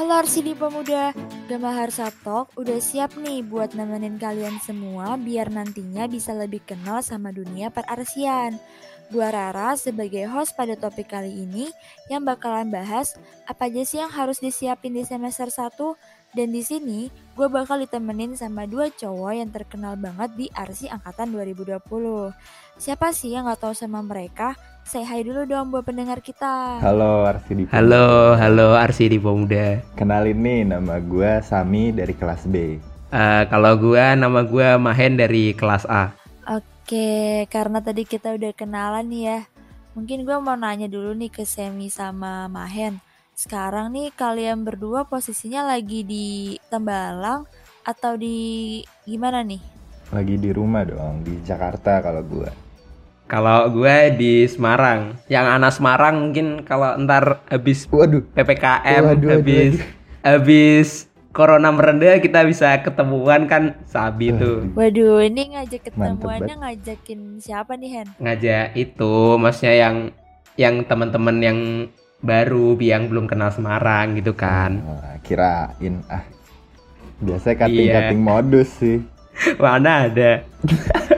Halo Arsidi Pemuda, Gamahar Sabtok udah siap nih buat nemenin kalian semua biar nantinya bisa lebih kenal sama dunia perarsian. Gua Rara sebagai host pada topik kali ini yang bakalan bahas apa aja sih yang harus disiapin di semester 1 dan di sini gue bakal ditemenin sama dua cowok yang terkenal banget di Arsi Angkatan 2020. Siapa sih yang gak tahu sama mereka? Say hi dulu dong buat pendengar kita. Halo Arsidi. Halo, halo Arsidi Pemuda. Kenalin nih nama gue Sami dari kelas B. Uh, kalau gue nama gue Mahen dari kelas A. Oke, karena tadi kita udah kenalan nih ya. Mungkin gue mau nanya dulu nih ke Semi sama Mahen. Sekarang nih kalian berdua posisinya lagi di Tembalang atau di gimana nih? Lagi di rumah dong, di Jakarta kalau gue. Kalau gue di Semarang. Yang anak Semarang mungkin kalau ntar habis Waduh. PPKM, Waduh, habis waduh. habis corona merendah kita bisa ketemuan kan sabi itu Waduh, ini ngajak ketemuannya ngajakin siapa nih Hen? ngajak itu maksudnya yang yang teman-teman yang baru yang belum kenal Semarang gitu kan Wah, kirain ah. Biasanya Iya. cutting-cutting modus sih. mana ada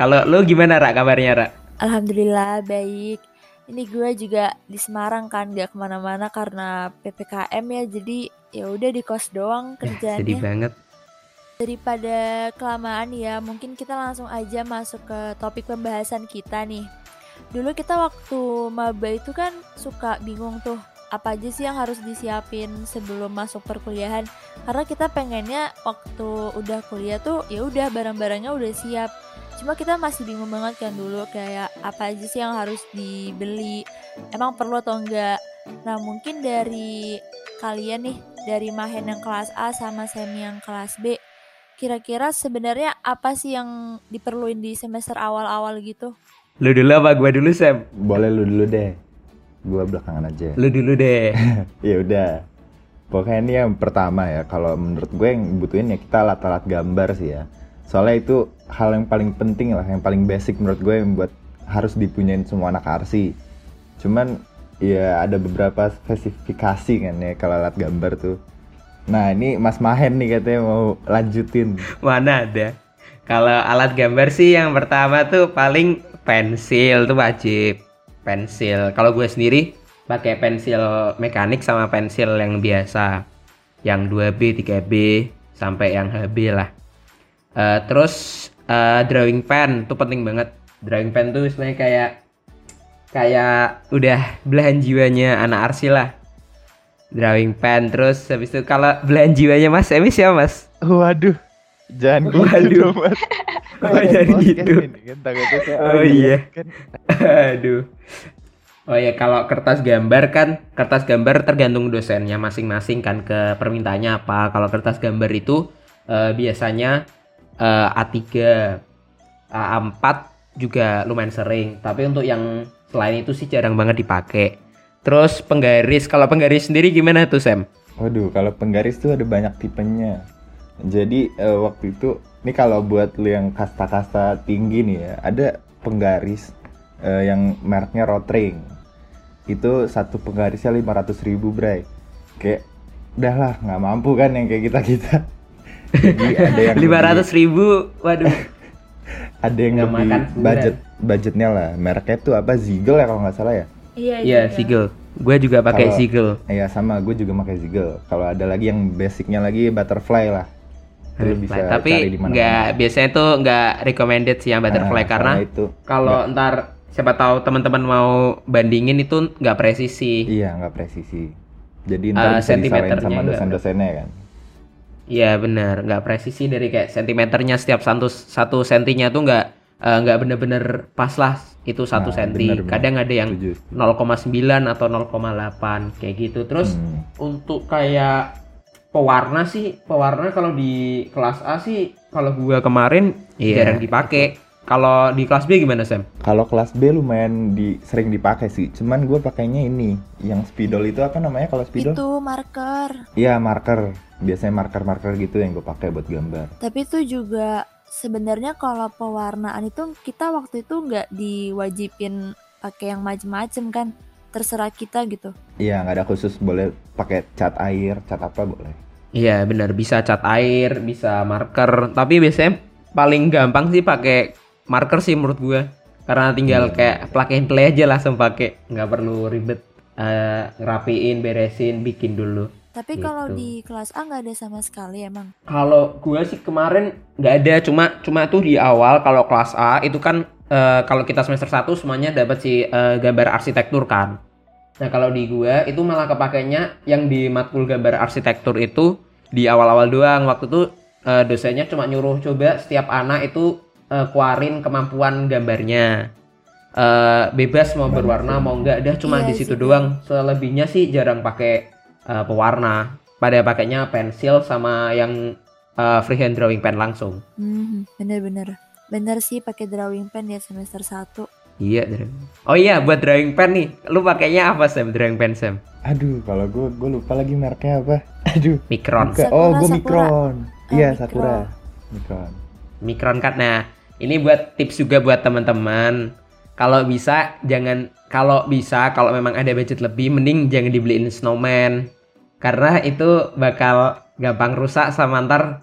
kalau lu gimana Ra kabarnya Ra Alhamdulillah baik. Ini gue juga di Semarang kan gak ke mana-mana karena ppkm ya jadi ya udah di kos doang Ya, sedih kerjanya. banget Daripada kelamaan ya, mungkin kita langsung aja masuk ke topik pembahasan kita nih. Dulu kita waktu maba itu kan suka bingung tuh, apa aja sih yang harus disiapin sebelum masuk perkuliahan. Karena kita pengennya waktu udah kuliah tuh ya udah barang-barangnya udah siap. Cuma kita masih bingung banget kan dulu kayak apa aja sih yang harus dibeli, emang perlu atau enggak. Nah mungkin dari kalian nih, dari Mahen yang kelas A sama Semi yang kelas B, kira-kira sebenarnya apa sih yang diperluin di semester awal-awal gitu? lu dulu apa gua dulu Sam Boleh lu dulu deh. Gua belakangan aja. lu dulu deh ya udah. Pokoknya ini yang pertama ya. Kalau menurut gue yang butuhin ya kita alat-alat gambar sih ya. Soalnya itu hal yang paling penting lah, yang paling basic menurut gue yang buat harus dipunyain semua anak arsi. Cuman ya ada beberapa spesifikasi kan ya kalau alat gambar tuh. Nah ini Mas Mahen nih katanya mau lanjutin. Mana ada. Kalau alat gambar sih yang pertama tuh paling pensil tuh wajib. Pensil. Kalau gue sendiri pakai pensil mekanik sama pensil yang biasa. Yang 2B, 3B sampai yang HB lah. Eh, terus eh, drawing pen tuh penting banget. Drawing pen tuh sebenarnya kayak kayak udah belahan jiwanya anak arsi lah. Drawing pen terus habis itu kalau belahan jiwanya Mas Emi siapa Mas? Waduh, jangan gitu Waduh. dong, Mas. Oh, jangan Podcast gitu. ini kan, takutnya saya Oh, orang iya. kan. Aduh. Oh ya kalau kertas gambar kan kertas gambar tergantung dosennya masing-masing kan ke permintaannya apa. Kalau kertas gambar itu eh, biasanya eh, A3, A4 juga lumayan sering. Tapi untuk yang selain itu sih jarang banget dipakai. Terus penggaris, kalau penggaris sendiri gimana tuh Sam? Waduh, kalau penggaris tuh ada banyak tipenya. Jadi eh, waktu itu, ini kalau buat lu yang kasta-kasta tinggi nih ya, ada penggaris eh, yang mereknya Rotring. Itu satu penggarisnya 500 ribu, bray. Kayak, udah lah, nggak mampu kan yang kayak kita-kita. Jadi ada yang Lima lebih- ratus ribu, waduh. ada yang nggak lebih makan budget budgetnya lah. Mereknya tuh apa? Ziegel ya kalau nggak salah ya. Iya, Iya, Sigel. Gue juga pakai Sigel. Iya sama, gue juga pakai Ziegel. Kalau ada lagi yang basicnya lagi butterfly lah. Itu bisa tapi nggak biasanya tuh nggak recommended sih yang butterfly karena itu kalau ntar siapa tahu teman-teman mau bandingin itu nggak presisi. iya nggak presisi. Jadi ntar bisa disalahin sama dosen-dosennya kan. Iya benar, nggak presisi dari kayak sentimeternya setiap satu satu sentinya tuh nggak eh, nggak bener-bener pas lah itu satu Nah, senti. bener, bener. Kadang ada yang Setuju. 0,9 atau 0,8 kayak gitu. Terus Hmm. untuk kayak pewarna sih, pewarna kalau di kelas A sih kalau gua kemarin Iya. jarang dipakai. Kalau di kelas B gimana Sam? Kalau kelas B lumayan di sering dipakai sih. Cuman gue pakainya ini, yang spidol itu apa namanya kalau spidol? Itu marker. Iya marker. Biasanya marker-marker gitu yang gue pakai buat gambar. Tapi itu juga sebenarnya kalau pewarnaan itu kita waktu itu nggak diwajibin pakai yang macem-macem kan. terserah kita gitu. Iya, nggak ada khusus boleh pakai cat air, cat apa boleh. Iya benar bisa cat air, bisa marker. Tapi biasanya paling gampang sih pakai marker sih menurut gua. Karena tinggal Iya. kayak plug and play aja langsung pakai, nggak perlu ribet eh, ngerapiin, beresin, bikin dulu. Tapi kalau Gitu. di kelas A nggak ada sama sekali emang. Kalau gua sih kemarin nggak ada, cuma cuma tuh di awal kalau kelas A itu kan eh, kalau kita semester 1 semuanya dapat si eh, gambar arsitektur kan. Nah kalau di gua itu malah kepakainya yang di matkul gambar arsitektur itu di awal-awal doang. Waktu itu eh, dosennya cuma nyuruh coba setiap anak itu eh, keluarin kemampuan gambarnya. Eh, bebas mau berwarna mau enggak, dah cuma Iya di situ doang. Selebihnya sih jarang pakai eh, pewarna. Pada pakainya pensil sama yang eh, freehand drawing pen langsung. Hmm, bener-bener. Bener sih pakai drawing pen ya semester 1. Iya, drawing. Oh iya, buat drawing pen nih. Lu pakainya apa, Sam? Drawing pen, Sam? Aduh, kalau gue gue lupa lagi mereknya apa. Aduh. Micron. Bukan. Sakura, oh, gue Sakura. Micron. Oh, Iya, Micron. Sakura. Micron. Micron Cut. Nah, ini buat tips juga buat teman-teman. Kalau bisa jangan kalau bisa kalau memang ada budget lebih mending jangan dibeliin snowman. Karena itu bakal gampang rusak sama ntar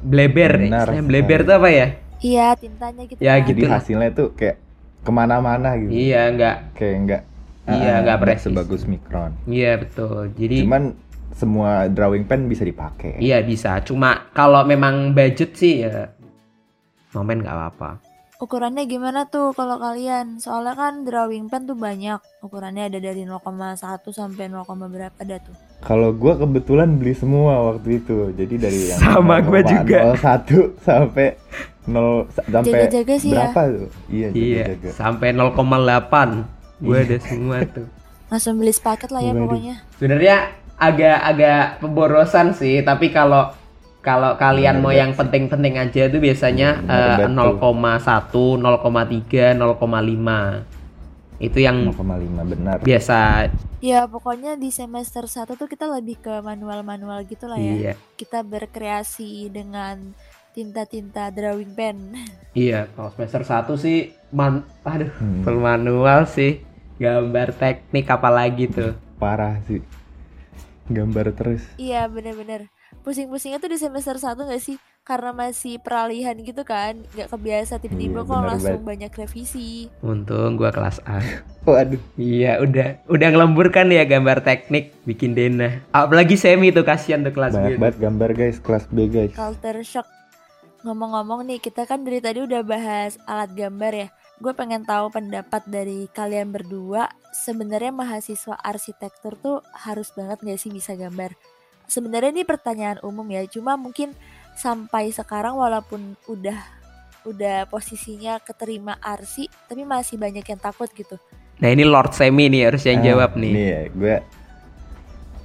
bleber. Benar Istilahnya sekali. bleber itu apa ya? Iya, tintanya gitu Ya, kan. gitu. Jadi hasilnya tuh kayak ke mana-mana gitu. Iya, enggak. Kayak enggak. Iya, ah, nggak presis. sebagus Micron. Iya, betul. Jadi Cuman semua drawing pen bisa dipakai. iya bisa. Cuma kalau memang budget sih ya snowman nggak apa-apa. Ukurannya gimana tuh kalau kalian? Soalnya kan drawing pen tuh banyak. Ukurannya ada dari 0,1 sampai 0, berapa dah tuh. Kalau gue kebetulan beli semua waktu itu. Jadi dari yang Sama gua juga. 01 sampai 0 sa- sampai Jaga-jaga sih ya. berapa tuh? Iya, Iya, jaga-jaga. sampai 0,8. Gue Iya. ada semua tuh. Langsung beli sepaket lah ya Waduh. pokoknya. Sebenarnya agak-agak pemborosan sih, tapi kalau kalau kalian Bener, mau bener. yang penting-penting aja tuh biasanya betul. 0,1, 0,3, 0,5. Itu yang 0,5 benar. biasa. Ya pokoknya di semester 1 tuh kita lebih ke manual-manual gitu lah ya. Iya. Kita berkreasi dengan tinta-tinta drawing pen. Iya, kalau semester 1 sih man aduh, Hmm. full manual sih. Gambar teknik apalagi tuh. Parah sih. Gambar terus. iya bener-bener. Pusing-pusingnya tuh di semester 1 gak sih? Karena masih peralihan gitu kan. Gak kebiasa tiba-tiba Iya, kok bener langsung banget. banyak revisi. Untung gua kelas A. Waduh. Iya, udah udah ngelembur kan ya gambar teknik bikin Dena. Apalagi semi tuh kasihan tuh kelas Banyak B. banget gambar guys, kelas B guys. Culture shock. Ngomong-ngomong nih, kita kan dari tadi udah bahas alat gambar ya. Gue pengen tahu pendapat dari kalian berdua. Sebenarnya mahasiswa arsitektur tuh harus banget gak sih bisa gambar? Sebenarnya ini pertanyaan umum ya. Cuma mungkin sampai sekarang walaupun udah udah posisinya keterima arsi, tapi masih banyak yang takut gitu. Nah, ini Lord Semi nih harus yang Ah, jawab nih. Nih ya, gue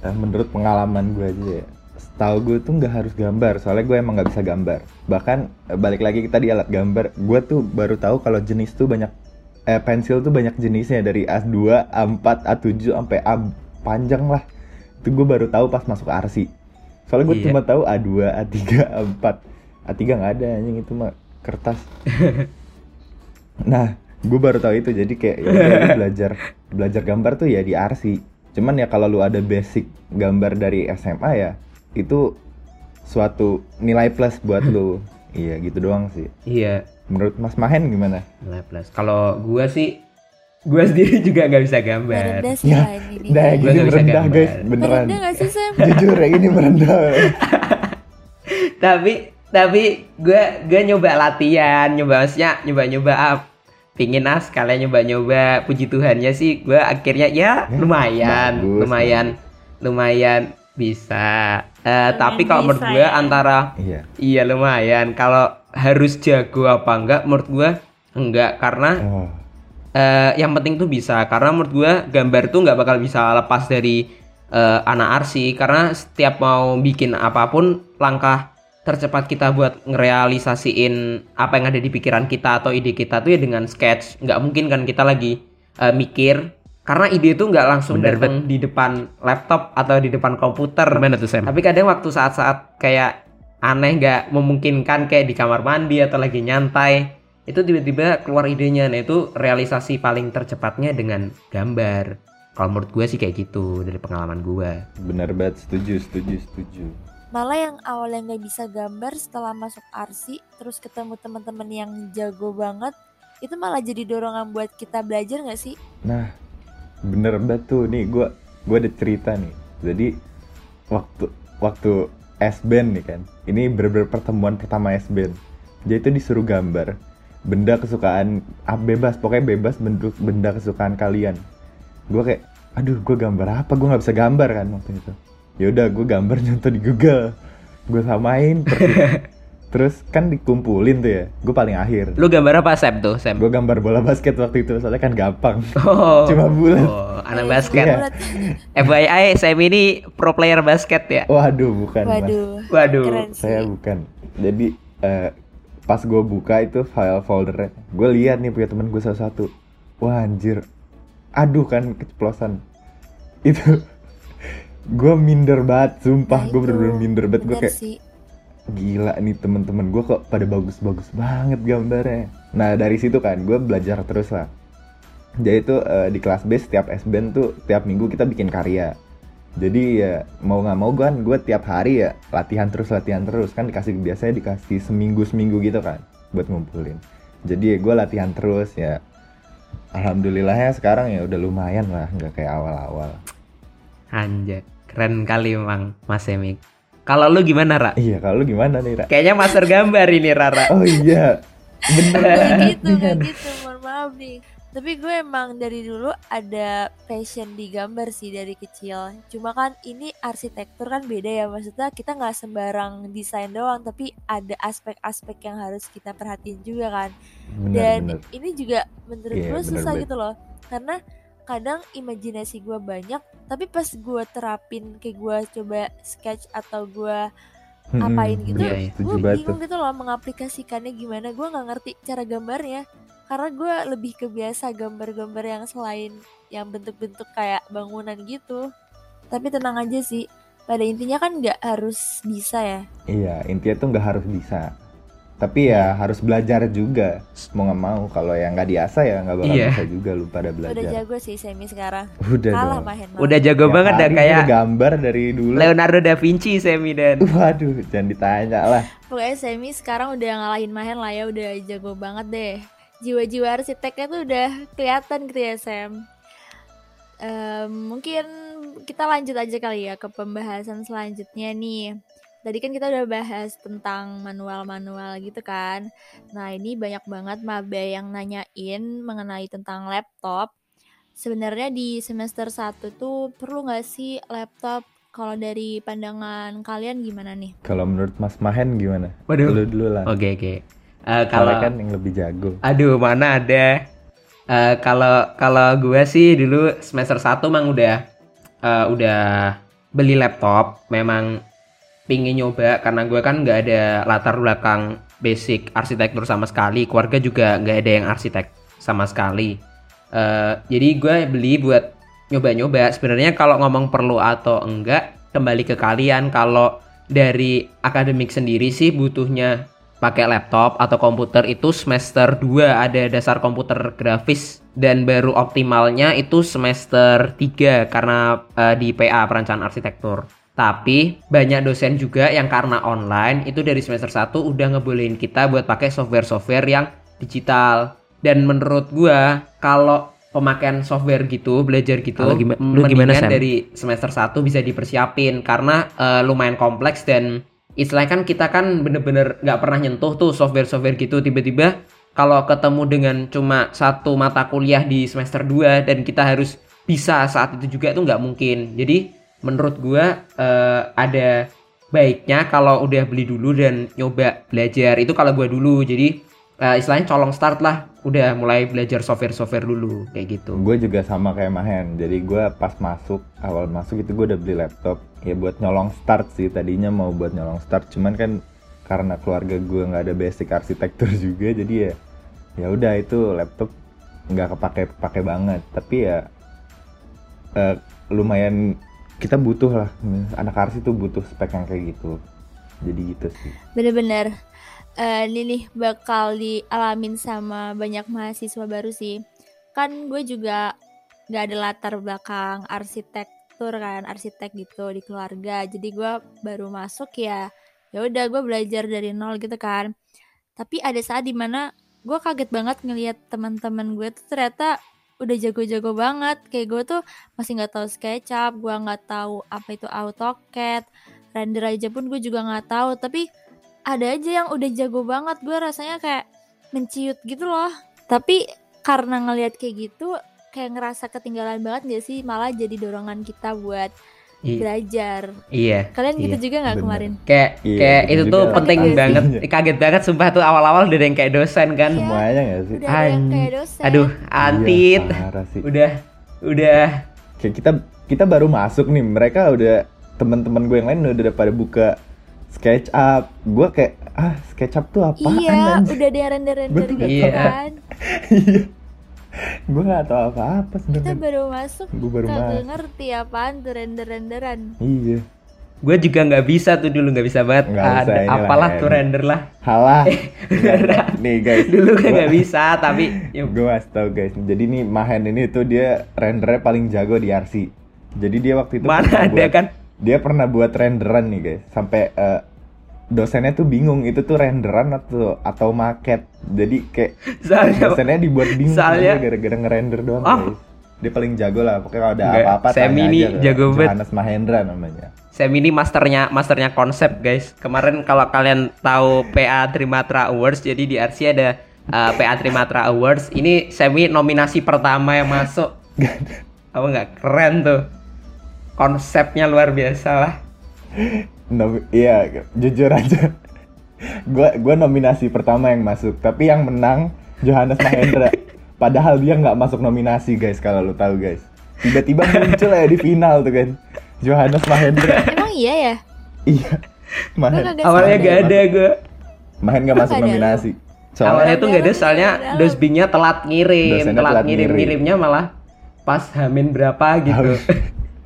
eh, menurut pengalaman gue aja ya. Setahu gue tuh nggak harus gambar, soalnya gue emang nggak bisa gambar. Bahkan eh, balik lagi kita di alat gambar, gue tuh baru tahu kalau jenis tuh banyak eh pensil tuh banyak jenisnya dari A2, A4, A7 sampai A panjang lah. Itu gue baru tahu pas masuk arsi. Soalnya gue Iya. cuma tahu A2, A3, A4. A3 nggak ada anjing itu mah kertas. Nah, gue baru tahu itu jadi kayak ya belajar belajar gambar tuh ya di arsi. Cuman ya kalau lu ada basic gambar dari SMA ya itu suatu nilai plus buat lu. Iya gitu doang sih. Iya, Menurut Mas Mahen gimana? nilai plus. Kalau gua sih gua sendiri juga nggak bisa gambar. Merendah sih Ya, ini. Nah, Gua gini bisa merendah gambar. guys, beneran. Merendah gak sih Sam? Jujur ya ini merendah. tapi tapi gue gue nyoba latihan nyoba maksudnya nyoba nyoba up pingin ah sekalian nyoba nyoba puji Tuhannya sih gue akhirnya ya Ya, lumayan bagus, lumayan lumayan bisa Eh, tapi kalau menurut gue ya. antara Iya. iya lumayan kalau harus jago apa enggak menurut gue enggak karena Oh, eh, yang penting tuh bisa. Karena menurut gue gambar tuh nggak bakal bisa lepas dari eh, anak arsi karena setiap mau bikin apa pun langkah tercepat kita buat ngerealisasiin apa yang ada di pikiran kita atau ide kita tuh ya dengan sketch. Nggak mungkin kan kita lagi eh, mikir. Karena ide itu nggak langsung Bener, datang di depan laptop atau di depan komputer. Gimana tuh Sam? tapi kadang waktu saat-saat kayak aneh nggak memungkinkan kayak di kamar mandi atau lagi nyantai itu tiba-tiba keluar idenya nah itu realisasi paling tercepatnya dengan gambar. Kalau menurut gue sih kayak gitu dari pengalaman gue bener banget setuju setuju setuju. Malah yang awalnya nggak bisa gambar setelah masuk arsi terus ketemu teman-teman yang jago banget itu malah jadi dorongan buat kita belajar nggak sih? Nah bener banget tuh. Nih gue gue ada cerita nih. Jadi waktu waktu S band nih kan ini bener-bener pertemuan pertama S band. Jadi itu disuruh gambar benda kesukaan ah, bebas pokoknya bebas bentuk benda kesukaan kalian. Gue kayak aduh gue gambar apa? Gue nggak bisa gambar kan waktu itu. Ya udah gue gambar nyontoh di Google. Gue samain terus kan dikumpulin tuh ya gue paling akhir. Lu gambar apa Sam tuh Sam gue gambar bola basket waktu itu soalnya kan gampang. Oh, cuma bulat. Oh, anak basket. Iya. FYI Sam ini pro player basket ya? Waduh bukan mas. Waduh waduh. keren sih. Saya bukan. Jadi eh, pas gue buka itu file foldernya gue lihat nih punya temen gue salah satu wah anjir. Aduh kan keceplosan. Itu gue minder banget sumpah. Nah, gue bener-bener minder banget. Gue kayak sih. gila nih temen-temen gue kok pada bagus-bagus banget gambarnya. Nah dari situ kan gue belajar terus lah. Jadi itu eh, di kelas B setiap S-band tuh tiap minggu kita bikin karya jadi ya mau nggak mau kan gue tiap hari ya latihan terus latihan terus. Kan dikasih biasanya dikasih seminggu seminggu gitu kan buat ngumpulin. Jadi ya gue latihan terus ya. Alhamdulillah ya sekarang ya udah lumayan lah nggak kayak awal-awal. Anjay keren kali emang Mas Semik kalau lu gimana Ra? iya kalau lu gimana nih Ra? kayaknya master gambar ini Rara oh iya bener banget gitu nggak Han. gitu mohon maaf nih tapi gue emang dari dulu ada passion di gambar sih dari kecil. Cuma kan ini arsitektur kan beda ya maksudnya kita nggak sembarang desain doang tapi ada aspek-aspek yang harus kita perhatiin juga kan. Bener dan bener ini juga menurut Iya, gue bener susah banget. gitu loh. Karena kadang imajinasi gue banyak tapi pas gue terapin kayak gue coba sketch atau gue apain gitu Iya, iya. gue bingung gitu loh mengaplikasikannya gimana. Gue nggak ngerti cara gambarnya karena gue lebih kebiasa gambar-gambar yang selain yang bentuk-bentuk kayak bangunan gitu tapi tenang aja sih pada intinya kan nggak harus bisa ya Iya, intinya tuh nggak harus bisa. Tapi ya harus belajar juga. Mau nggak mau, kalau yang nggak diasah ya nggak bakal Iya. bisa juga lu pada udah belajar. jago sih semi sekarang Udah kalah dong. mahen udah jago Tiap banget dah hari kayak gambar dari dulu. Leonardo da Vinci Semi dan Waduh, jangan ditanya lah. pokoknya semi sekarang udah ngalahin mahen lah ya udah jago banget deh jiwa-jiwa arsiteknya tuh udah kelihatan gitu ya Sam Em, mungkin kita lanjut aja kali ya ke pembahasan selanjutnya nih. Tadi kan kita udah bahas tentang manual-manual gitu kan. Nah ini banyak banget maba yang nanyain mengenai tentang laptop. Sebenarnya di semester 1 tuh perlu nggak sih laptop? Kalau dari pandangan kalian gimana nih? Kalau menurut Mas Mahen gimana? Waduh. Lu dulu lah. Oke oke. Eh, Kalau kan yang lebih jago. Aduh, mana ada. Eh, Kalau kalau gue sih dulu semester 1 emang udah eh, udah beli laptop. Memang pingin nyoba karena gue kan nggak ada latar belakang basic arsitektur sama sekali. Keluarga juga nggak ada yang arsitek sama sekali. Eh, jadi gue beli buat nyoba-nyoba. Sebenarnya kalau ngomong perlu atau enggak kembali ke kalian. Kalau dari akademik sendiri sih butuhnya pakai laptop atau komputer itu semester 2 ada dasar komputer grafis dan baru optimalnya itu semester 3 karena eh, di PA perancangan arsitektur. Tapi banyak dosen juga yang karena online itu dari semester 1 udah ngebolehin kita buat pakai software-software yang digital. Dan menurut gua kalau pemakaian software gitu, belajar gitu, Kalau gima- lu gimana, dari semester 1 bisa dipersiapin karena eh, lumayan kompleks dan istilahnya kan kita kan bener-bener nggak pernah nyentuh tuh software-software gitu. Tiba-tiba kalau ketemu dengan cuma satu mata kuliah di semester 2 dan kita harus bisa saat itu juga itu nggak mungkin. Jadi menurut gua eh, ada baiknya kalau udah beli dulu dan nyoba belajar. Itu kalau gua dulu. Jadi eh, istilahnya colong start lah udah mulai belajar software-software dulu kayak gitu Gue juga sama kayak Mahen. Jadi gue pas masuk, awal masuk itu gue udah beli laptop. Ya buat nyolong start sih. Tadinya mau buat nyolong start. Cuman kan karena keluarga gue nggak ada basic arsitektur juga. Jadi ya ya udah itu laptop nggak kepake kepake banget. Tapi ya eh, lumayan kita butuh lah. Anak arsi tuh butuh spek yang kayak gitu. Jadi gitu sih. Bener-bener eh, ini nih bakal dialamin sama banyak mahasiswa baru sih. Kan gue juga nggak ada latar belakang arsitektur kan arsitek gitu di keluarga. Jadi gue baru masuk ya ya udah gue belajar dari nol gitu kan. Tapi ada saat di mana gue kaget banget ngelihat teman-teman gue tuh ternyata udah jago-jago banget. Kayak gue tuh masih nggak tahu SketchUp gue nggak tahu apa itu AutoCAD render aja pun gue juga nggak tahu. Tapi ada aja yang udah jago banget. Gue rasanya kayak menciut gitu loh. Tapi karena ngelihat kayak gitu kayak ngerasa ketinggalan banget gak sih? Malah jadi dorongan kita buat I- belajar. iya. Kalian gitu Iya, juga nggak kemarin? Kayak Iya, kayak itu itu tuh juga penting kaget. banget. Sih. kaget banget sumpah tuh awal-awal udah ada yang kayak dosen kan. Iya. Semuanya gak sih? udah ada yang An- kayak dosen. Aduh antit Iya, udah udah. Kayak kita kita baru masuk nih, mereka udah teman-teman gue yang lain udah pada buka SketchUp. Gue kayak ah SketchUp tuh apaan? iya anjir? udah ada Betul. gitu Iya. kan Iya. gue gak tahu apa-apa kita sebenarnya. baru masuk Gue baru masuk. ngerti apaan tuh render-renderan Iya. gue juga nggak bisa tuh dulu nggak bisa banget Nggak Ada usah, inilah, apalah tuh render lah Halah. Nih guys. dulu kan Gua- nggak bisa tapi ya, Gue ngasih tau guys. Jadi nih Mahen ini tuh dia rendernya paling jago di RC. Jadi dia waktu itu mana ada buat- kan Dia pernah buat renderan nih guys. Sampai eh, dosennya tuh bingung itu tuh renderan atau atau maket. Jadi kayak soalnya dosennya dibuat bingung Soalnya- aja gara-gara ngerender doang Oh. guys. Dia paling jago lah. Pokoknya kalau ada apa-apa Sam ini aja jago banget. Johannes Mahendra namanya. Sam ini masternya masternya konsep guys. Kemarin kalau kalian tahu PA Trimatra Awards, jadi di RC ada uh, PA Trimatra Awards. Ini Semi nominasi pertama yang masuk. Apa nggak keren tuh? Konsepnya luar biasa lah. No, iya, jujur aja. Gua gua nominasi pertama yang masuk, tapi yang menang Johannes Mahendra. Padahal dia nggak masuk nominasi guys kalau lu tahu guys. Tiba-tiba muncul ya di final tuh kan. Johannes Mahendra. emang iya ya iya. Mahen, Awalnya gak ada gue. Mahen nggak masuk nominasi. Awalnya tuh nggak ada soalnya dosbingnya telat ngirim, telat telat ngirim ngirim. ngirimnya malah pas hamin berapa gitu.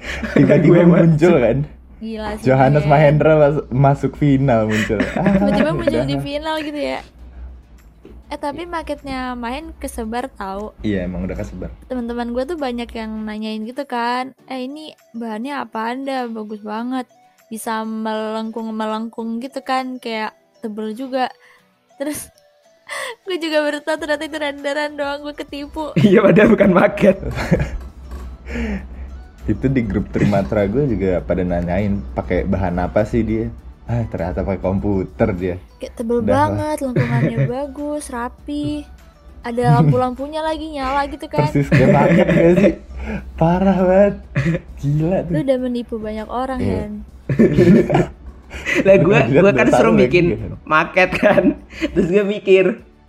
tiba-tiba Gue muncul kan. gila sih Johannes ya. Mahendra mas- masuk final muncul. Ah, tiba-tiba muncul udah. di final gitu ya eh tapi marketnya main kesebar tahu Iya emang udah kesebar. teman-teman gue tuh banyak yang nanyain gitu kan eh ini bahannya apa anda bagus banget bisa melengkung melengkung gitu kan kayak tebel juga terus gue juga baru tahu ternyata itu renderan doang gue ketipu Iya padahal bukan market. Itu di grup Trimatra gue juga pada nanyain pakai bahan apa sih dia. Ah ternyata pakai komputer dia. Kayak tebel Udah lah. banget lengkungannya bagus rapi. Ada lampu-lampunya lagi nyala gitu kan. Persis kayak paket gak sih? Parah banget. Gila lu tuh udah menipu banyak orang Iya. Hen lah gue gue kan suruh lagi bikin kan. market kan. Terus gue mikir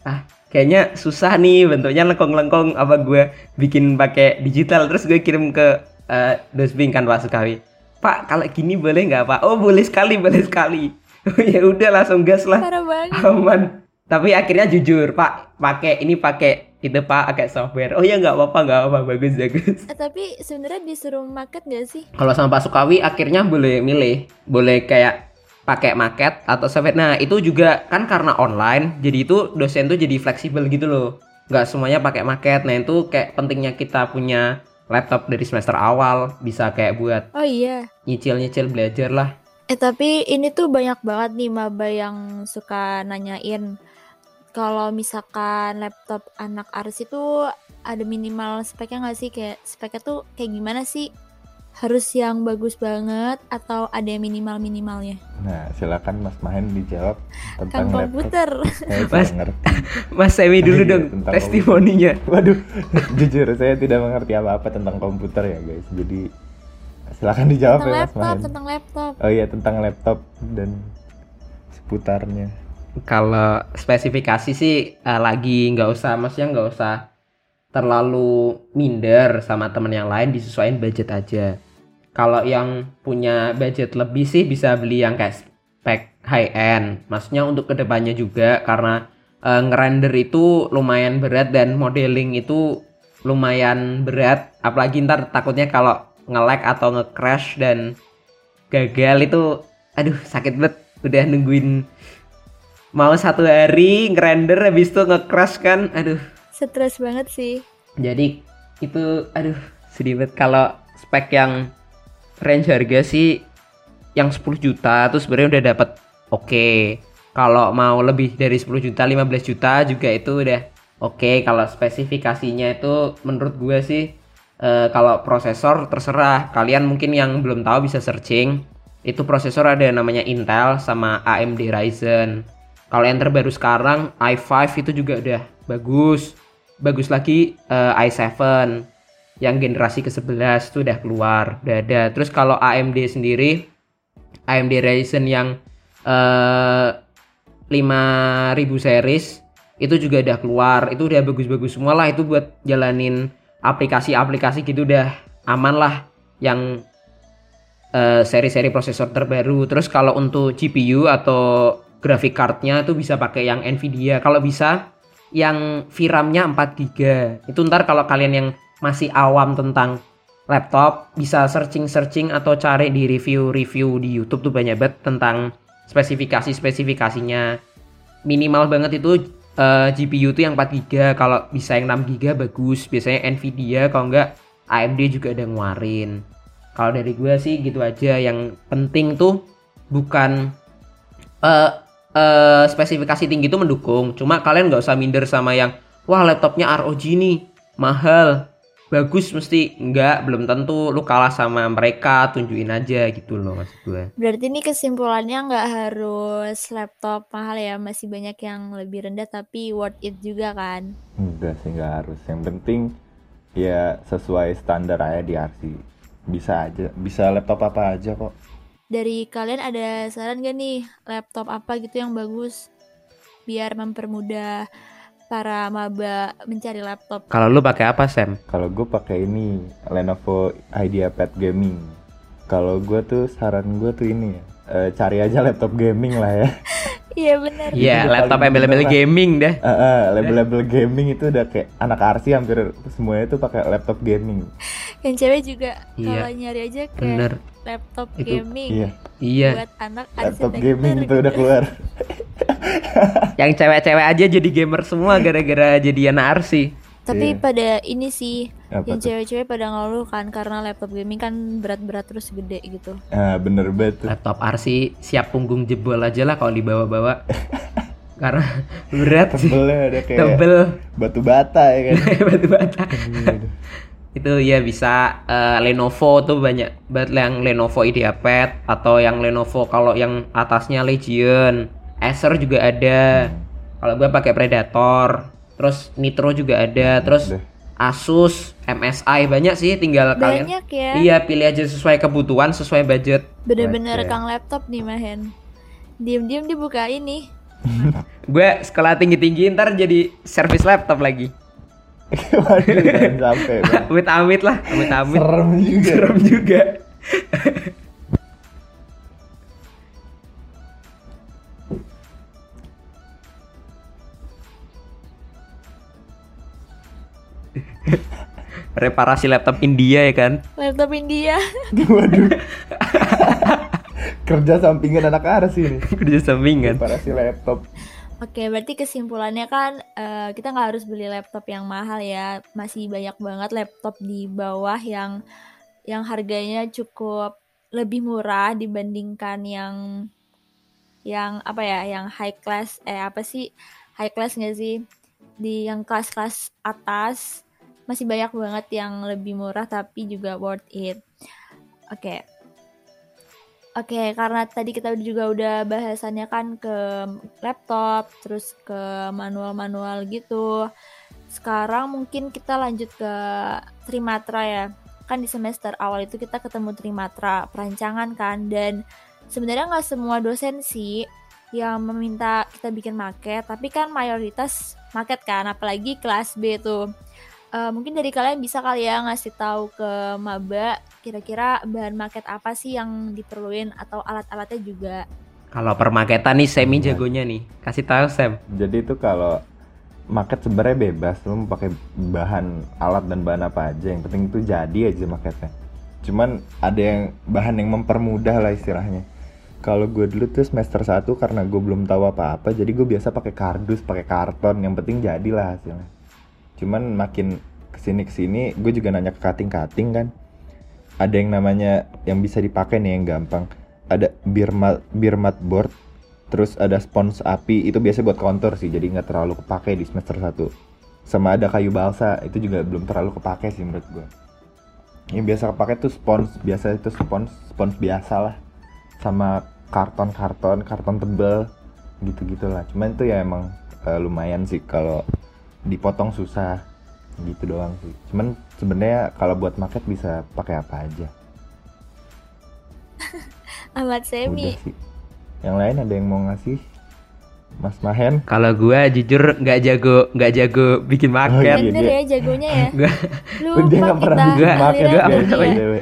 ah kayaknya susah nih bentuknya lengkong-lengkong apa gue bikin pakai digital. Terus gue kirim ke eh, dosbing kan Pak Sukawi Pak kalau gini boleh nggak Pak? Oh boleh sekali boleh sekali. Ya udah langsung gas lah. Aman. Tapi akhirnya jujur Pak pakai ini pakai itu Pak pakai software. Oh ya nggak apa-apa nggak apa bagus bagus. Eh, tapi sebenarnya disuruh market gak sih? kalau sama Pak Sukawi akhirnya boleh milih. Boleh kayak pakai market atau software. Nah itu juga kan karena online jadi itu dosen tuh jadi fleksibel gitu loh. Nggak semuanya pakai market nah itu kayak pentingnya kita punya laptop dari semester awal bisa kayak buat Oh iya. nyicil-nyicil belajar lah Eh tapi ini tuh banyak banget nih maba yang suka nanyain kalau misalkan laptop anak Ars itu ada minimal speknya nggak sih kayak speknya tuh kayak gimana sih? Harus yang bagus banget atau ada yang minimal minimalnya? nah silakan Mas Mahen dijawab Kan tentang laptop komputer. saya Mas. ngerti Mas Semi dulu dong testimoninya waduh jujur saya tidak mengerti apa-apa tentang komputer ya guys jadi silakan dijawab tentang ya Mas laptop, Mahen tentang laptop. oh iya tentang laptop dan seputarnya Kalau spesifikasi sih eh, lagi nggak usah, maksudnya nggak usah terlalu minder sama temen yang lain, disesuaikan budget aja. Kalau yang punya budget lebih sih bisa beli yang kayak spek high end. Maksudnya untuk ke depannya juga karena eh, ngerender itu lumayan berat dan modeling itu lumayan berat. Apalagi ntar takutnya kalau nge-lag atau nge-crash dan gagal itu, aduh sakit banget. Udah nungguin mau satu hari ngerender habis itu nge-crash kan aduh Stres banget sih. jadi itu aduh sedih banget. Kalau spek yang range harga sih yang 10 juta tuh sebenarnya udah dapat oke. Kalau mau lebih dari 10 juta 15 juta juga itu udah oke. Kalau spesifikasinya itu menurut gue sih eh, kalau prosesor terserah. Kalian mungkin yang belum tahu bisa searching. Itu prosesor ada namanya Intel sama AMD Ryzen. Kalau yang terbaru sekarang i5 itu juga udah bagus bagus lagi eh, i7 yang generasi ke-11 itu udah keluar udah ada. Terus kalau AMD sendiri AMD Ryzen yang eh 5000 series itu juga udah keluar. Itu udah bagus-bagus semua lah itu buat jalanin aplikasi-aplikasi gitu udah aman lah yang eh, seri-seri prosesor terbaru. Terus kalau untuk GPU atau graphic cardnya itu bisa pakai yang Nvidia. Kalau bisa yang VRAM-nya 4 GB itu ntar kalau kalian yang masih awam tentang laptop bisa searching-searching atau cari di review-review di YouTube tuh banyak banget tentang spesifikasi-spesifikasinya. Minimal banget itu eh, GPU tuh yang 4 GB kalau bisa yang 6 GB bagus. Biasanya Nvidia kalau enggak AMD juga ada nguarin kalau dari gue sih gitu aja. Yang penting tuh bukan eh eh, spesifikasi tinggi itu mendukung cuma kalian nggak usah minder sama yang wah laptopnya ROG nih mahal bagus mesti enggak belum tentu lu kalah sama mereka tunjukin aja gitu loh maksud gue Berarti ini kesimpulannya nggak harus laptop mahal ya, masih banyak yang lebih rendah tapi worth it juga kan? Enggak sih, nggak harus. Yang penting ya sesuai standar aja di RC. Bisa aja, bisa laptop apa aja kok. Dari kalian ada saran gak nih laptop apa gitu yang bagus biar mempermudah para maba mencari laptop? kalau lu pakai apa Sam Kalau gue pakai ini Lenovo IdeaPad Gaming. Kalau gue tuh saran gue tuh ini ya, eh, cari aja laptop gaming lah ya. Iya bener. Iya laptop paling embel-embel bener lah. gaming dah Eh, eh, label-label gaming itu udah kayak anak RC hampir semuanya tuh pakai laptop gaming. Yang cewek juga Iya. kalau nyari aja kayak bener laptop Itu- gaming Iya, iya buat anak laptop gaming itu gitu. udah keluar. yang cewek-cewek aja jadi gamer semua gara-gara jadi anak arsi Tapi Iya. pada ini sih Apa yang cewek-cewek pada ngeluh kan karena laptop gaming kan berat-berat terus gede gitu. Ah, bener banget tuh. laptop arsi siap punggung jebol aja lah kalau dibawa-bawa. Karena berat. Sih Tebelnya udah kayak tebel. batu bata ya kan. batu bata. Itu ya bisa eh, Lenovo tuh banyak banget yang Lenovo IdeaPad atau yang Lenovo kalau yang atasnya Legion. Acer juga ada. Kalau gue pakai Predator. Terus Nitro juga ada. Terus. Asus MSI banyak sih tinggal kalian Banyak ya. iya pilih aja sesuai kebutuhan sesuai budget Bener-bener kang laptop nih Mahen. Diem-diem dibuka ini. gue sekolah tinggi-tinggi ntar jadi servis laptop lagi Waduh, sampai. Amit-amit lah amit-amit Serem juga. serem juga reparasi laptop India ya kan Laptop India. Waduh. Kerja sampingan anak RC nih. kerja sampingan Para si laptop. Oke, berarti kesimpulannya kan eh, kita nggak harus beli laptop yang mahal ya. Masih banyak banget laptop di bawah yang yang harganya cukup lebih murah dibandingkan yang yang apa ya, yang high class eh apa sih high class nggak sih? Di yang kelas-kelas atas masih banyak banget yang lebih murah tapi juga worth it. Oke. Oke, karena tadi kita juga udah bahasannya kan ke laptop, terus ke manual-manual gitu. Sekarang mungkin kita lanjut ke Trimatra ya. Kan di semester awal itu kita ketemu Trimatra perancangan kan dan sebenarnya nggak semua dosen sih yang meminta kita bikin market, tapi kan mayoritas market kan, apalagi kelas B tuh. Eh, mungkin dari kalian bisa kali ya ngasih tahu ke maba kira-kira bahan market apa sih yang diperluin atau alat-alatnya juga. kalau permaketan nih Semi jagonya nih kasih tahu Sam Jadi itu kalau market sebenarnya bebas, lu mau pakai bahan alat dan bahan apa aja, yang penting itu jadi aja marketnya. Cuman ada yang bahan yang mempermudah lah istilahnya. Kalau gue dulu tuh semester 1 karena gue belum tahu apa-apa, jadi gue biasa pakai kardus, pakai karton, yang penting jadilah hasilnya. Cuman makin ke sini ke sini gue juga nanya ke cutting cutting kan. Ada yang namanya yang bisa dipakai nih yang gampang. Ada beer mat beer mat board terus ada spons api. Itu biasa buat kontur sih jadi nggak terlalu kepake di semester 1 sama ada kayu balsa itu juga belum terlalu kepake sih menurut gue yang biasa kepake tuh spons biasa itu spons spons biasa lah. Sama karton karton karton tebel gitu gitulah cuman itu ya emang eh, lumayan sih kalau dipotong susah gitu doang sih cuman sebenarnya kalau buat market bisa pakai apa aja Ahmad Semi. udah sih yang lain ada yang mau ngasih Mas Mahen Kalau gua jujur nggak jago nggak jago bikin market. iya, Bener dia- ya jagonya ya. Gua Lupa dia nggak pernah kita Nggak, market dunia. nggak, BTW.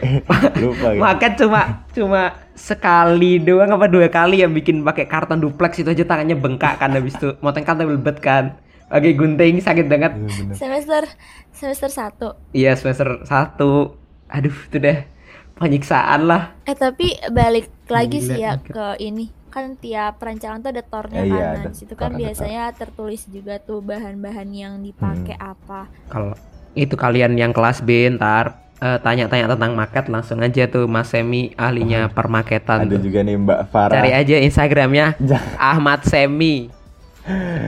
lupa gitu. market cuma cuma sekali doang apa dua kali yang bikin pakai karton duplex itu aja tangannya bengkak kan habis itu motong kan belbet kan. Pakai gunting sakit banget. Iya, bener. Semester semester 1. Iya semester satu. Aduh itu deh penyiksaan lah. Eh tapi balik lagi Gila, sih ya ke ini kan tiap perancangan tuh ada tornya Eh, kan. iya, Nah, ada di situ tor, kan biasanya tertulis juga tuh bahan-bahan yang dipakai apa. Kalau itu kalian yang kelas B ntar eh, tanya-tanya tentang market langsung aja tuh Mas Semi ahlinya permarketan ada tuh. juga nih Mbak Farah Cari aja Instagramnya Ahmad Semi.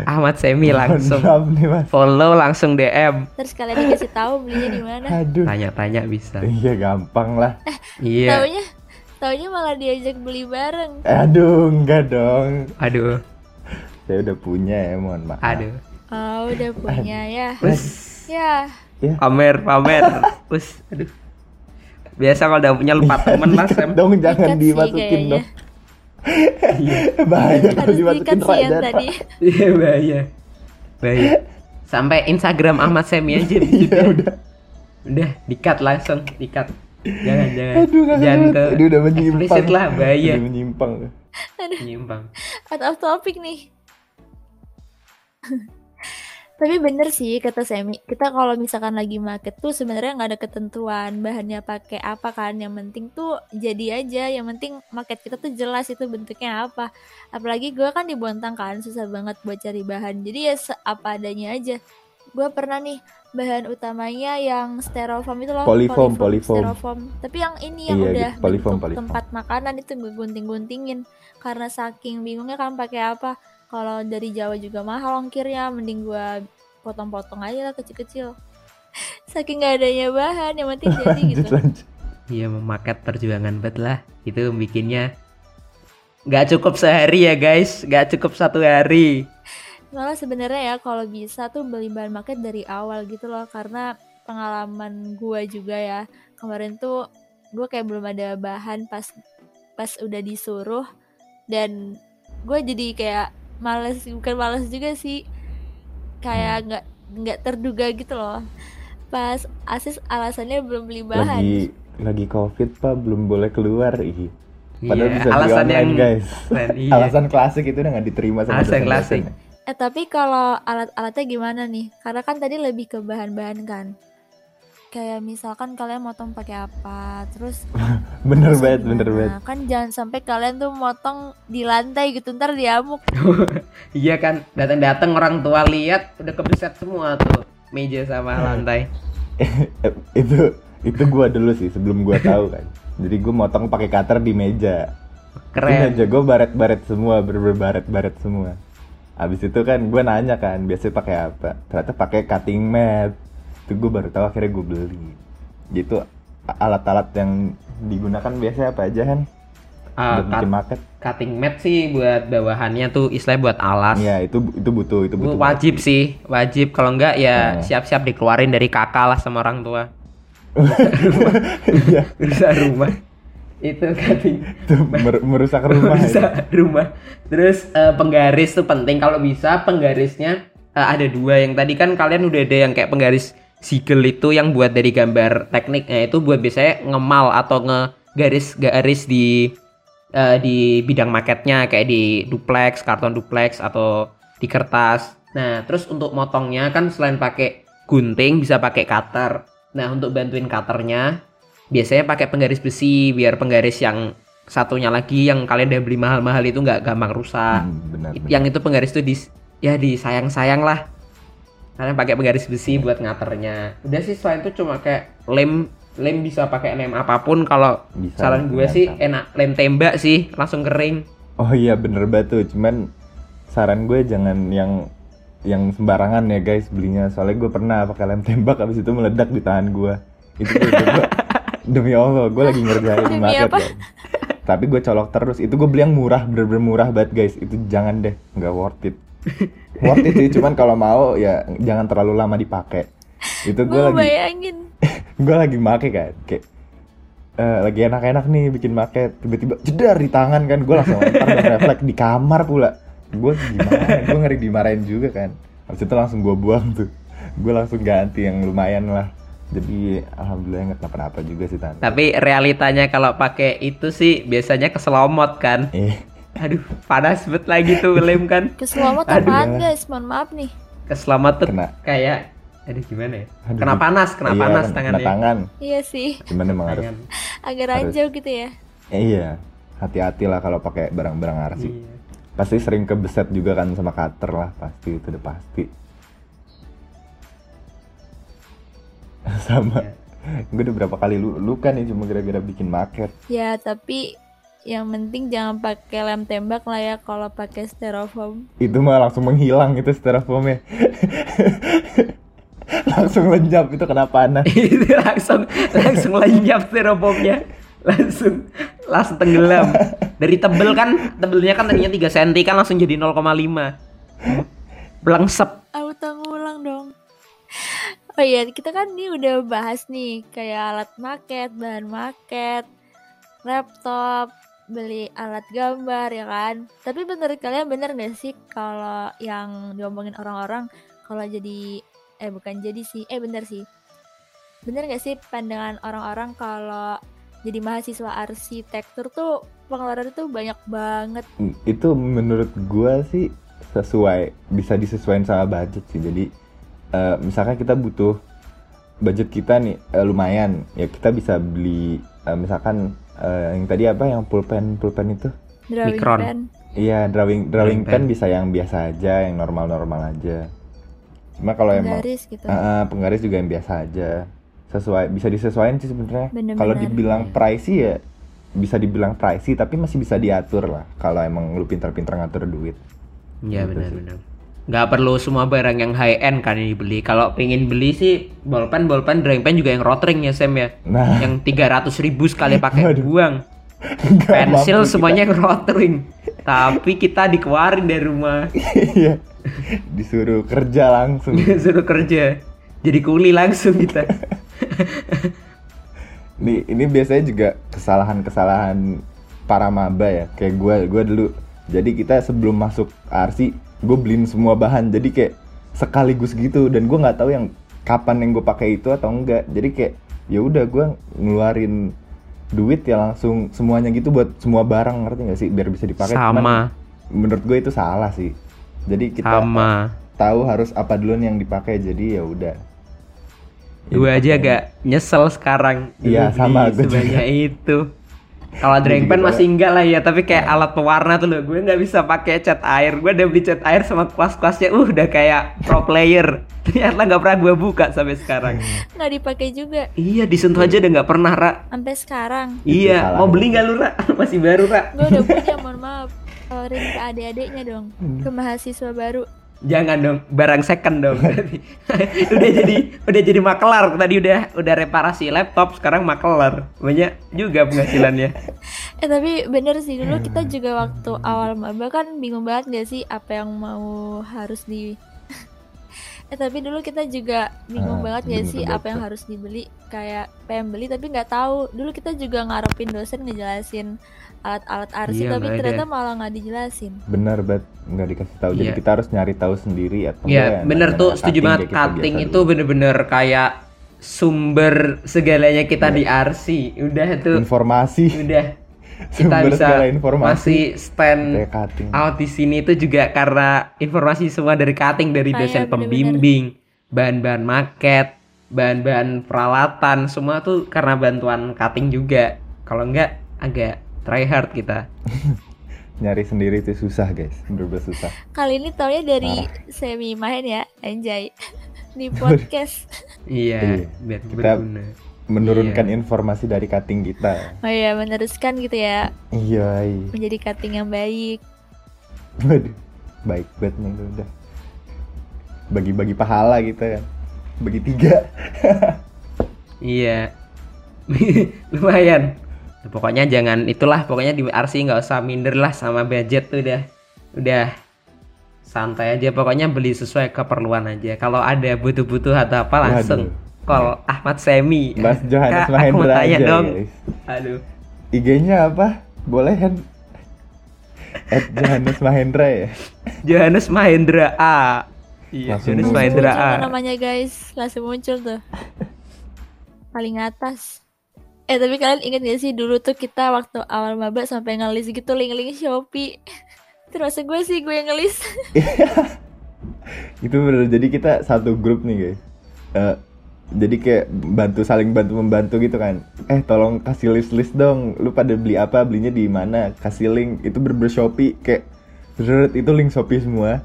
Ahmad Semi langsung Maaf nih mas follow langsung DM. Terus kalian dikasih tahu belinya di mana. aduh Tanya-tanya bisa. iya gampang lah Iya. Taunya taunya malah diajak beli bareng. aduh enggak dong Aduh, saya udah punya ya mohon maaf aduh. Oh, udah punya ya. Us, Ya. ya pamer, pamer. Us, aduh. Biasa kalau udah punya lupa temen mas Sam. dong jangan Dikat dimasukin kayaknya. dong bahaya kalau Harus dimasukin yang tadi. Iya bahaya. Bahaya. Sampai Instagram Ahmad Semi aja. iya udah Udah, dikat langsung, dikat. Jangan, jangan. aduh jangan ke Aduh, udah menyimpang lah, bahaya. udah menyimpang Menyimpang. Out of topic nih. Tapi bener sih kata Semi, kita kalau misalkan lagi market tuh sebenarnya nggak ada ketentuan bahannya pakai apa kan. Yang penting tuh jadi aja. Yang penting market kita tuh jelas itu bentuknya apa. Apalagi gue kan di Bontang kan susah banget buat cari bahan. Jadi ya apa adanya aja. Gue pernah nih bahan utamanya yang styrofoam itu loh. Polyfoam, polyfoam. styrofoam. Tapi yang ini yang Iya, udah gitu. Polyfoam, bentuk polyfoam. tempat makanan itu gue gunting-guntingin karena saking bingungnya kan pakai apa kalau dari Jawa juga mahal ongkirnya mending gua potong-potong aja lah kecil-kecil. Saking nggak adanya bahan yang penting jadi lanjut gitu. Lanjut Iya memaket perjuangan banget lah. Itu bikinnya nggak cukup sehari ya guys. Nggak cukup satu hari. Malah sebenarnya ya kalau bisa tuh beli bahan market dari awal gitu loh. Karena pengalaman gua juga ya kemarin tuh gua kayak belum ada bahan pas pas udah disuruh. Dan gue jadi kayak males bukan males juga sih. Kayak nggak nggak terduga gitu loh. Pas asis alasannya belum beli bahan. Lagi lagi covid pak belum boleh keluar. Ih. Padahal Iya, bisa beli alasan online, yang guys. keren, iya. alasan klasik itu udah nggak diterima sama Alasan klasik. eh tapi kalau alat-alatnya gimana nih? Karena kan tadi lebih ke bahan-bahan kan kayak misalkan kalian motong pakai apa terus bener banget bener banget. Kan jangan sampai kalian tuh motong di lantai gitu ntar diamuk. Iya kan datang-datang orang tua lihat udah kebeset semua tuh meja sama lantai. Itu itu gua dulu sih sebelum gua tahu kan. Jadi gua motong pakai cutter di meja. Itu keren. meja gua baret-baret semua bener baret-baret semua. Abis itu kan gua nanya kan biasanya pakai apa? Ternyata pakai cutting mat itu gua baru tahu akhirnya gua beli. Gitu alat-alat yang digunakan biasanya apa aja kan Ah, buat bikin cut- market. cutting mat sih buat bawahannya tuh istilahnya buat alas. Iya itu itu butuh itu butuh wajib sih wajib. Kalau enggak ya Nah. siap-siap dikeluarin dari kakak lah sama orang tua. Iya. Rusak rumah. Itu cutting itu mer- merusak rumah. Ya. rusak rumah. Terus eh, penggaris tuh penting. Kalau bisa penggarisnya eh, ada dua. Yang tadi kan kalian udah ada yang kayak penggaris sigel itu yang buat dari gambar tekniknya itu buat biasanya ngemal atau ngegaris-garis di eh, di bidang marketnya kayak di duplex, karton duplex atau di kertas. Nah, terus untuk motongnya kan selain pakai gunting bisa pakai cutter. Nah, untuk bantuin cutternya biasanya pakai penggaris besi biar penggaris yang satunya lagi yang kalian udah beli mahal-mahal itu nggak gampang rusak. Hmm, benar, benar. Yang itu penggaris tuh di ya disayang-sayang lah. Kalian pakai penggaris besi buat ngaternya. Udah sih selain itu cuma kayak lem lem bisa pakai lem apa pun kalau saran gue sih enak lem tembak sih langsung kering. Oh iya bener banget tuh, cuman saran gue jangan yang yang sembarangan ya guys belinya. Soalnya gue pernah pakai lem tembak habis itu meledak di tangan gue. Itu gue, gue- demi Allah, gue lagi ngerjain Demi market kan. Tapi gue colok terus. Itu gue beli yang murah, bener-bener murah banget guys. Itu jangan deh, nggak worth it. Worth it sih, cuman kalau mau ya jangan terlalu lama dipakai. Itu gue gue lagi bayangin gue lagi make kan kayak eh, lagi enak-enak nih bikin make tiba-tiba jedar di tangan kan gue langsung lempar dan refleks di kamar pula. Gue gimana gue ngeri dimarahin juga kan. Habis itu langsung gue buang tuh. Gue langsung ganti yang lumayan lah. Jadi alhamdulillah nggak kenapa-napa juga sih tante Tapi realitanya kalau pakai itu sih biasanya keselomot kan. Aduh, panas banget lagi tuh lem kan. keselomot Aduh. apaan guys mohon maaf nih Keselomot tuh Kena. kayak aduh gimana ya? Aduh. Kena panas, kena iya, panas kena tangannya. tangan iya sih cuman emang harus agak ranjau gitu ya eh, iya hati-hati lah kalau pakai barang-barang arsi Iya. pasti sering kebeset juga kan sama cutter lah pasti itu udah pasti sama gue udah berapa kali lu luka nih cuma gara-gara bikin market ya tapi yang penting jangan pakai lem tembak lah ya kalau pakai styrofoam. Itu mah langsung menghilang itu styrofoamnya. Langsung lenyap itu kena panas. Itu langsung langsung lenyap styrofoamnya. Langsung langsung tenggelam. Dari tebel kan tebelnya kan tadinya 3 cm kan langsung jadi 0,5 blengsep. Auto ngulang dong. Oh iya kita kan nih udah bahas nih kayak alat market bahan market laptop beli alat gambar ya kan? Tapi menurut kalian bener gak sih kalau yang diomongin orang-orang kalau jadi eh bukan jadi sih eh bener sih. Bener gak sih pandangan orang-orang kalau jadi mahasiswa arsitektur tuh pengeluaran tuh banyak banget? Itu menurut gua sih sesuai bisa disesuaikan sama budget sih. Jadi eh, misalkan kita butuh budget kita nih eh, lumayan ya kita bisa beli eh, misalkan eh, yang tadi apa yang pulpen pulpen itu? Drawing Micron. pen. Iya drawing drawing Drawing pen pen. bisa yang biasa aja yang normal normal aja. Cuma kalau emang garis gitu. Ah, penggaris juga yang biasa aja. Sesuai bisa disesuaikan sih sebenarnya. Kalau dibilang pricey ya bisa dibilang pricey tapi masih bisa diatur lah kalau emang lu pintar-pintar ngatur duit. Iya Gitu benar-benar. Nggak perlu semua barang yang high end kan yang dibeli. Kalau pengen beli sih bolpen, bolpen, drawing pen juga yang rotring ya Sam ya. nah Yang 300 ribu sekali pakai buang. Pensil semuanya yang rotring. Tapi kita dikeluarin dari rumah. kita. Iya. disuruh kerja langsung Suruh kerja. Jadi kuli langsung kita. Nih, ini biasanya juga kesalahan-kesalahan para maba ya. Kayak gue, gue dulu. Jadi kita sebelum masuk arsi, gue beliin semua bahan. Jadi kayak sekaligus gitu. Dan gue nggak tahu yang kapan yang gue pakai itu atau enggak. Jadi kayak ya udah gue ngeluarin duit ya langsung semuanya gitu buat semua barang ngerti gak sih biar bisa dipakai Cuman Sama, menurut gue itu salah sih jadi kita sama. tahu harus apa duluan yang dipakai jadi ya udah Gue aja agak nyesel sekarang. dulu Iya, sama, gue juga. itu. Kalau drawing juga pen masih enggak lah ya, tapi kayak Iya. alat pewarna tuh loh. Gue nggak bisa pakai cat air. Gue udah beli cat air sama kelas-kelasnya, uh udah kayak pro player. Ternyata nggak pernah gue buka sampai sekarang. nggak dipakai juga iya, disentuh aja udah nggak pernah, Ra. sampai sekarang Iya, mau beli nggak lu, Ra? Masih baru, Ra. gue udah punya mohon maaf tawarin ke adik-adiknya dong ke mahasiswa baru Jangan dong, barang second dong. udah jadi udah jadi makelar tadi udah udah reparasi laptop, sekarang makelar. Banyak juga penghasilannya. eh tapi bener sih dulu kita juga waktu awal maba kan bingung banget gak sih apa yang mau harus di eh tapi dulu kita juga bingung Ah, banget gak bingung sih apa yang harus dibeli kayak pengen beli tapi nggak tahu dulu kita juga ngarepin dosen ngejelasin alat-alat arsi Iya, tapi nggak ada. ternyata malah nggak dijelasin benar banget nggak dikasih tahu jadi Iya. kita harus nyari tahu sendiri atau Iya, ya, bener tuh, setuju banget. kita Cutting itu bener-bener kayak sumber segalanya kita Iya. di RC. Udah tuh, informasi udah kita Sumber bisa informasi. masih stand out di sini itu juga karena informasi semua dari cutting dari Kayak dosen pembimbing, bahan-bahan market, bahan-bahan peralatan, semua tuh karena bantuan cutting juga. Kalau enggak agak try hard kita. nyari sendiri itu susah guys bener-bener susah kali ini taunya dari semi main ya anjay di podcast. Iya, Iya. biar Kita- berguna. Menurunkan Iya. informasi dari cutting kita. Oh iya, meneruskan gitu ya, Iya, iya. menjadi cutting yang baik. Waduh, baik banget nih udah. Bagi-bagi pahala gitu kan. Bagi tiga. Iya. Lumayan. Ya, pokoknya jangan itulah pokoknya di RC nggak usah minder lah sama budget tuh udah udah santai aja pokoknya beli sesuai keperluan aja kalau ada butuh-butuh atau apa langsung call Ahmad Semi Mas Johannes Kak, aku mau tanya aja dong guys. aduh IG-nya apa? Boleh kan? At Johannes Mahendra ya? Johannes Mahendra A iya Johannes. Mahendra A namanya guys, langsung muncul tuh. Paling atas. Eh tapi kalian ingat gak sih dulu tuh kita waktu awal maba sampai ngelis gitu link-link Shopee. Terus gue sih gue yang ngelis. Itu bener, jadi kita satu grup nih guys. Eh, Jadi kayak bantu saling bantu membantu gitu kan. Eh tolong kasih list-list dong. Lu pada beli apa, belinya di mana? Kasih link, itu bener Shopee. Kayak itu link Shopee semua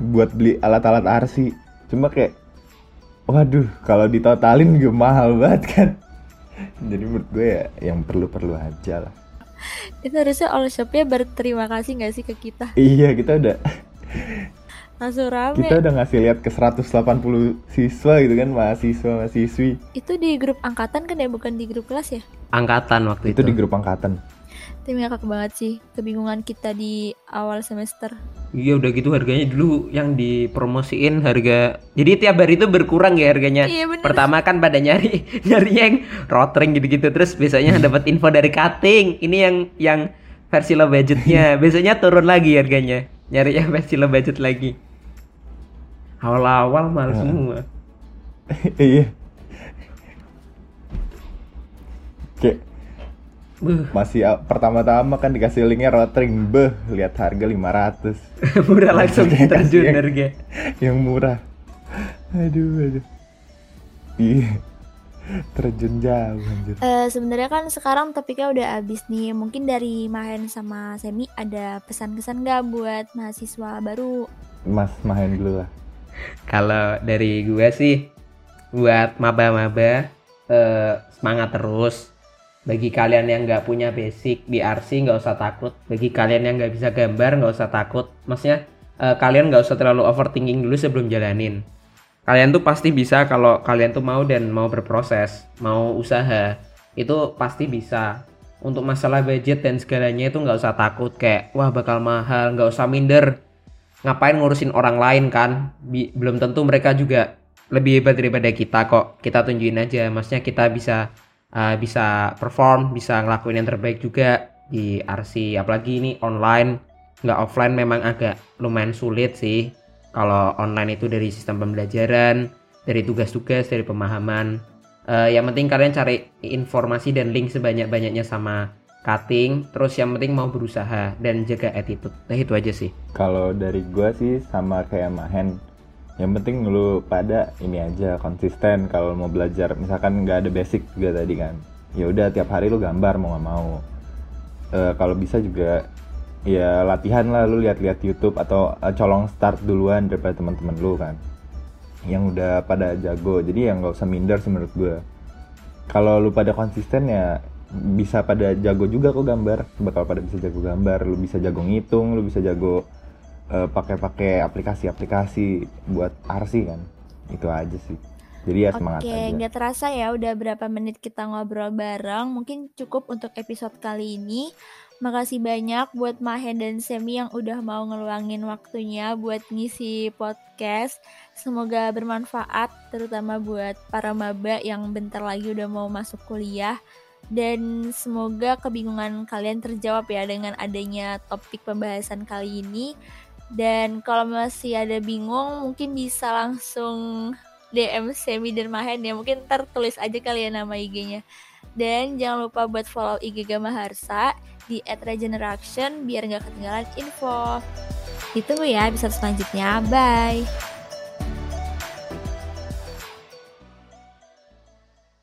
Buat beli alat-alat RC Cuma kayak Waduh, kalau ditotalin juga mahal banget kan Jadi menurut gue ya yang perlu-perlu aja lah Itu harusnya all Shopee berterima kasih gak sih ke kita. Iya kita udah Langsung rame. kita udah ngasih lihat ke 180 siswa gitu kan mahasiswa mahasiswi Itu di grup angkatan kan ya bukan di grup kelas ya? angkatan waktu itu itu, di grup angkatan Tim ngakak banget sih kebingungan kita di awal semester. Iya udah gitu harganya dulu yang dipromosiin harga jadi tiap hari itu berkurang ya harganya. Iya bener. pertama kan pada nyari nyari yang rotring gitu-gitu terus biasanya dapat info dari cutting. Ini yang yang versi low budgetnya. Biasanya turun lagi harganya. Nyari yang versi low budget lagi. Awal-awal mahal semua. Iya. Kayak Buh, masih a- pertama-tama kan dikasih linknya rotring beh lihat harga 500 murah langsung Maksudnya terjun kasih- harga. yang murah. Aduh aduh. Iya terjun jauh anjir. Eh sebenarnya kan sekarang topiknya udah abis nih. Mungkin dari Mahen sama Semi ada pesan-kesan gak buat mahasiswa baru? mas main dulu lah. Kalau dari gue sih buat maba-maba eh, semangat terus. Bagi kalian yang nggak punya basic di RC nggak usah takut. Bagi kalian yang nggak bisa gambar nggak usah takut. Maksudnya eh, kalian nggak usah terlalu overthinking dulu sebelum jalanin. Kalian tuh pasti bisa kalau kalian tuh mau dan mau berproses, mau usaha. Itu pasti bisa. Untuk masalah budget dan segalanya itu nggak usah takut kayak wah bakal mahal, nggak usah minder ngapain ngurusin orang lain kan Bi- belum tentu mereka juga lebih hebat daripada kita kok kita tunjukin aja maksudnya kita bisa uh, bisa perform bisa ngelakuin yang terbaik juga di RC apalagi ini online nggak offline memang agak lumayan sulit sih. Kalau online itu dari sistem pembelajaran dari tugas-tugas dari pemahaman. Eh, yang penting kalian cari informasi dan link sebanyak-banyaknya sama cutting. Terus yang penting mau berusaha dan jaga attitude. Nah itu aja sih. Kalau dari gua sih sama kayak Mahen yang penting lu pada ini aja konsisten. Kalau mau belajar misalkan nggak ada basic juga tadi kan ya udah tiap hari lu gambar mau nggak mau. Eh, kalau bisa juga ya latihan lah lu lihat-lihat YouTube atau eh, colong start duluan daripada teman-teman lu kan. Yang udah pada jago jadi ya nggak usah minder sih menurut gua. Kalau lu pada konsisten ya bisa pada jago juga kok gambar. Bakal pada bisa jago gambar lu bisa jago ngitung lu bisa jago eh, pakai-pakai aplikasi-aplikasi buat RC kan itu aja sih jadi ya semangat Oke, aja nggak terasa ya udah berapa menit kita ngobrol bareng. Mungkin cukup untuk episode kali ini. Makasih banyak buat Mahen dan Semi yang udah mau ngeluangin waktunya buat ngisi podcast. Semoga bermanfaat terutama buat para maba yang bentar lagi udah mau masuk kuliah. Dan semoga kebingungan kalian terjawab ya dengan adanya topik pembahasan kali ini. Dan kalau masih ada bingung mungkin bisa langsung DM Semi dan Mahen ya. Mungkin ntar tulis aja kali ya nama IG-nya dan jangan lupa buat follow IG Gama Harsa di @regeneration biar nggak ketinggalan info. Ditunggu ya episode selanjutnya. Bye